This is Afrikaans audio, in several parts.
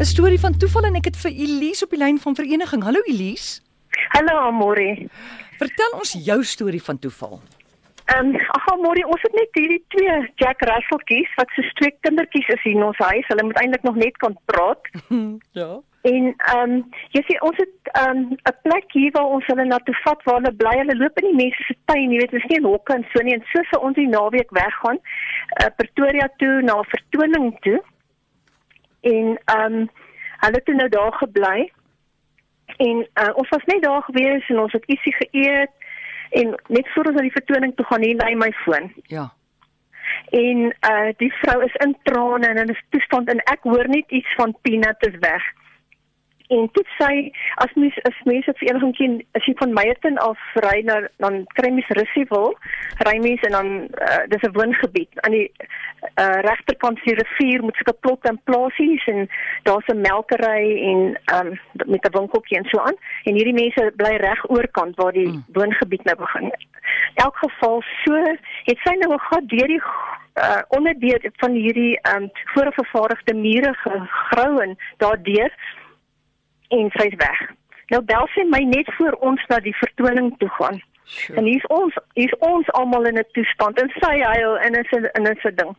'n Storie van toeval en ek het vir Elise op die lyn van vereniging. Hallo Elise. Hallo Amore. Vertel ons jou storie van toeval. Ehm um, ag Amore, ons het net hierdie twee Jack Russeltjies wat so twee kindertjies is hier in ons huis. Hulle moet eintlik nog net kan praat. ja. En ehm um, jy sien ons het ehm um, 'n plek hier waar ons hulle na toe vat waar hulle bly. Hulle loop in die mense se tuin, jy weet, dis nie hokke en so nie. En so vir ons die naweek weggaan, uh, Pretoria toe na 'n vertoning toe. En ehm um, hulle het nou daar gebly. En uh, ons was net daar gewees en ons het ietsie geëet en net voor ons na die vertoning toe gaan, hier lê my foon. Ja. En uh die vrou is in trane en in 'n toestand en ek hoor net iets van Peanut is weg. En dit sê as mens as mense vir enige ken as jy van Meyerton af ry na dan kry mens Russiewil, ry mens en dan uh, dis 'n woongebied aan die uh, regterkant van die rivier met sulke plotte en plasies en daar's 'n melkery en um, met 'n winkeltjie en so aan en hierdie mense bly reg oorkant waar die mm. woongebied nou begin. In elk geval so het sy nou gegaan deur die uh, onderdeur van hierdie um, voorvervaardigde mure gegrou en daardeur en sy's weg. Nou bel sy my net voor ons na die vertoning toe gaan. Sure. En hier's ons, hier's ons almal in 'n toestand en sy huil en is in 'n se ding.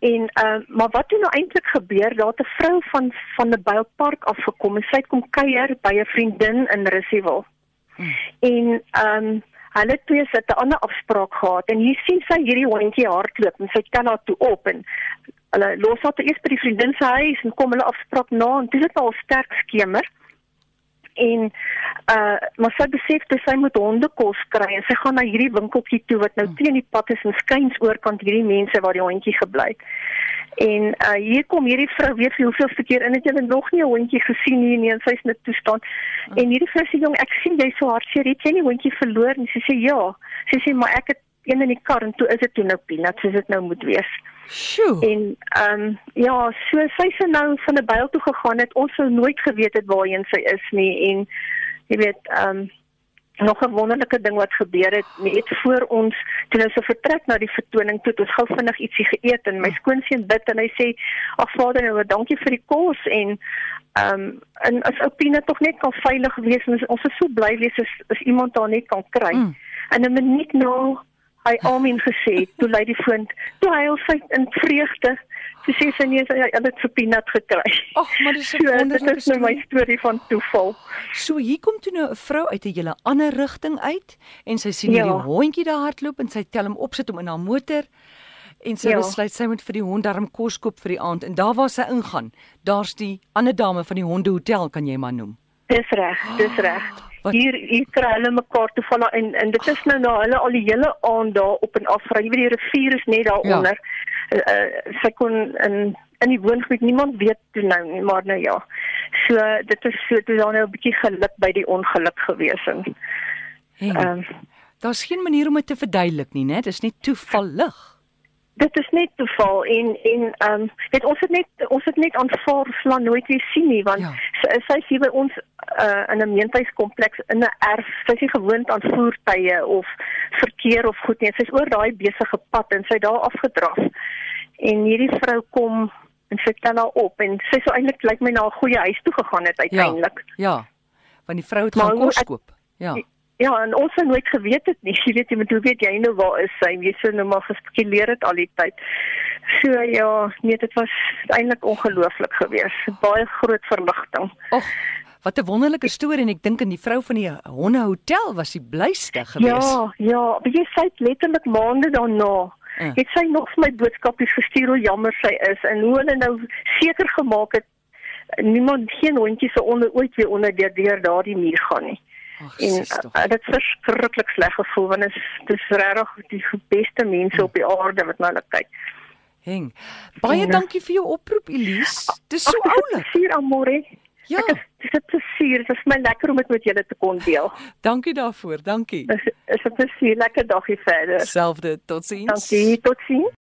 En uh maar wat het nou eintlik gebeur? Daar het 'n vrou van van 'n Bylpark afgekom en sy het kom kuier by 'n vriendin in Russiewil. Hmm. En um hulle twee het 'n ander afspraak gehad en hier sien sy hierdie hondjie hardloop en sy tel haar toe op en hulle los haar eers by die vriendin se huis en kom hulle afspraak na en dit het al sterk skemer en uh maar sy besef dat sy moet honde kos kry en sy gaan na hierdie winkeltjie toe wat nou teen die pad is en skuins oorkant hierdie mense waar die hondjie gebly het. En uh hier kom hierdie vrou weer vir hoeveel keer in het jy nog nie 'n hondjie gesien nie nie en sy's net toestand. Hmm. En hierdie vrou sê jong ek sien jy so hartseer het jy nie hondjie verloor nie. Sy sê ja. Sy sê maar ek het een in die kar en toe is dit toe nou peanut soos dit nou moet wees. Sjoe. En ehm um, ja, so sy se nou van 'n byl toe gegaan het. Ons sou nooit geweet het waarheen sy is nie en jy weet ehm um, nog 'n wonderlike ding wat gebeur het net voor ons toe ons so vertrek na die vertoning toe het ons gou vinnig ietsie geëet en my skoonseun bid en hy sê ag vader nou dankie vir die kos en ehm um, en as Opina tog net kan veilig wees en ons is so bly wees as, as iemand daar net kan kry. Mm. En 'n minuut nou hy amen gesê toe lei die foon toe hy sy in vreugde sy sê sy nee sy het dit vir peanut gekry ag maar dis 'n wonderlike so, my storie van toeval so hier kom toe nou 'n vrou uit 'n hele ander rigting uit en sy sien ja. hierdie hondjie daar hardloop en sy tel hom op sit hom in haar motor en sy ja. besluit sy moet vir die hond darm kos koop vir die aand en daar waar sy ingaan daar's die ander dame van die hondehotel kan jy maar noem dis reg dis reg oh. Wat? Hier hier kry hulle mekaar toe van en en dit is nou na hulle al die hele aand daar op en af ry. Jy weet die rivier is net daaronder. Ja. Uh, uh, sy kon in in die woongebied niemand weet toe nou nie, maar nou ja. So dit is so dit is nou 'n bietjie geluk by die ongeluk gewees en ehm um, daar's geen manier om dit te verduidelik nie, né? Dis net toevallig dit is net toeval en en ehm um, weet ons het net ons het net aanvaar slaan nooit weer sien nie want ja. sy sy is hier by ons uh, in 'n meentuiskompleks in 'n erf sy is gewoond aan voertuie of verkeer of goed nie sy's oor daai besige pad en sy daar afgedraf en hierdie vrou kom en sy tel haar op en sy sou eintlik lyk my na 'n goeie huis toe gegaan het uiteindelik ja, ja want die vrou het gaan kos koop ja Ja, en ons het nooit geweet dit nie. Jy weet jy moet hoe weet jy nou waar is sy? Jy sou nou maar gespekuleer het al die tyd. So ja, nee, dit was eintlik ongelooflik geweest. Baie groot verligting. Ag, wat 'n wonderlike storie en ek dink in die vrou van die hondehotel was die blyste geweest. Ja, ja, maar jy sê letterlik maande daarna Uh. Het sy nog my boodskapies gestuur hoe jammer sy is en hoe hulle nou seker gemaak het niemand geen hondjie se onder ooit weer onder deur deur daardie muur gaan nie. Ach, en uh, dit is verskriklik sleg gevoel want dit is dis regtig die beste mense op die aarde wat na hulle kyk. Heng. Baie en, eh, dankie vir jou oproep Elise. Dis so oulik. Hier amore. Ja. Dit is plesier. Dit is my lekker om dit met julle te kon deel. dankie daarvoor. Dankie. Is 'n plesier. Lekker dagie verder. Selfde. Totsiens. Dankie. Totsiens.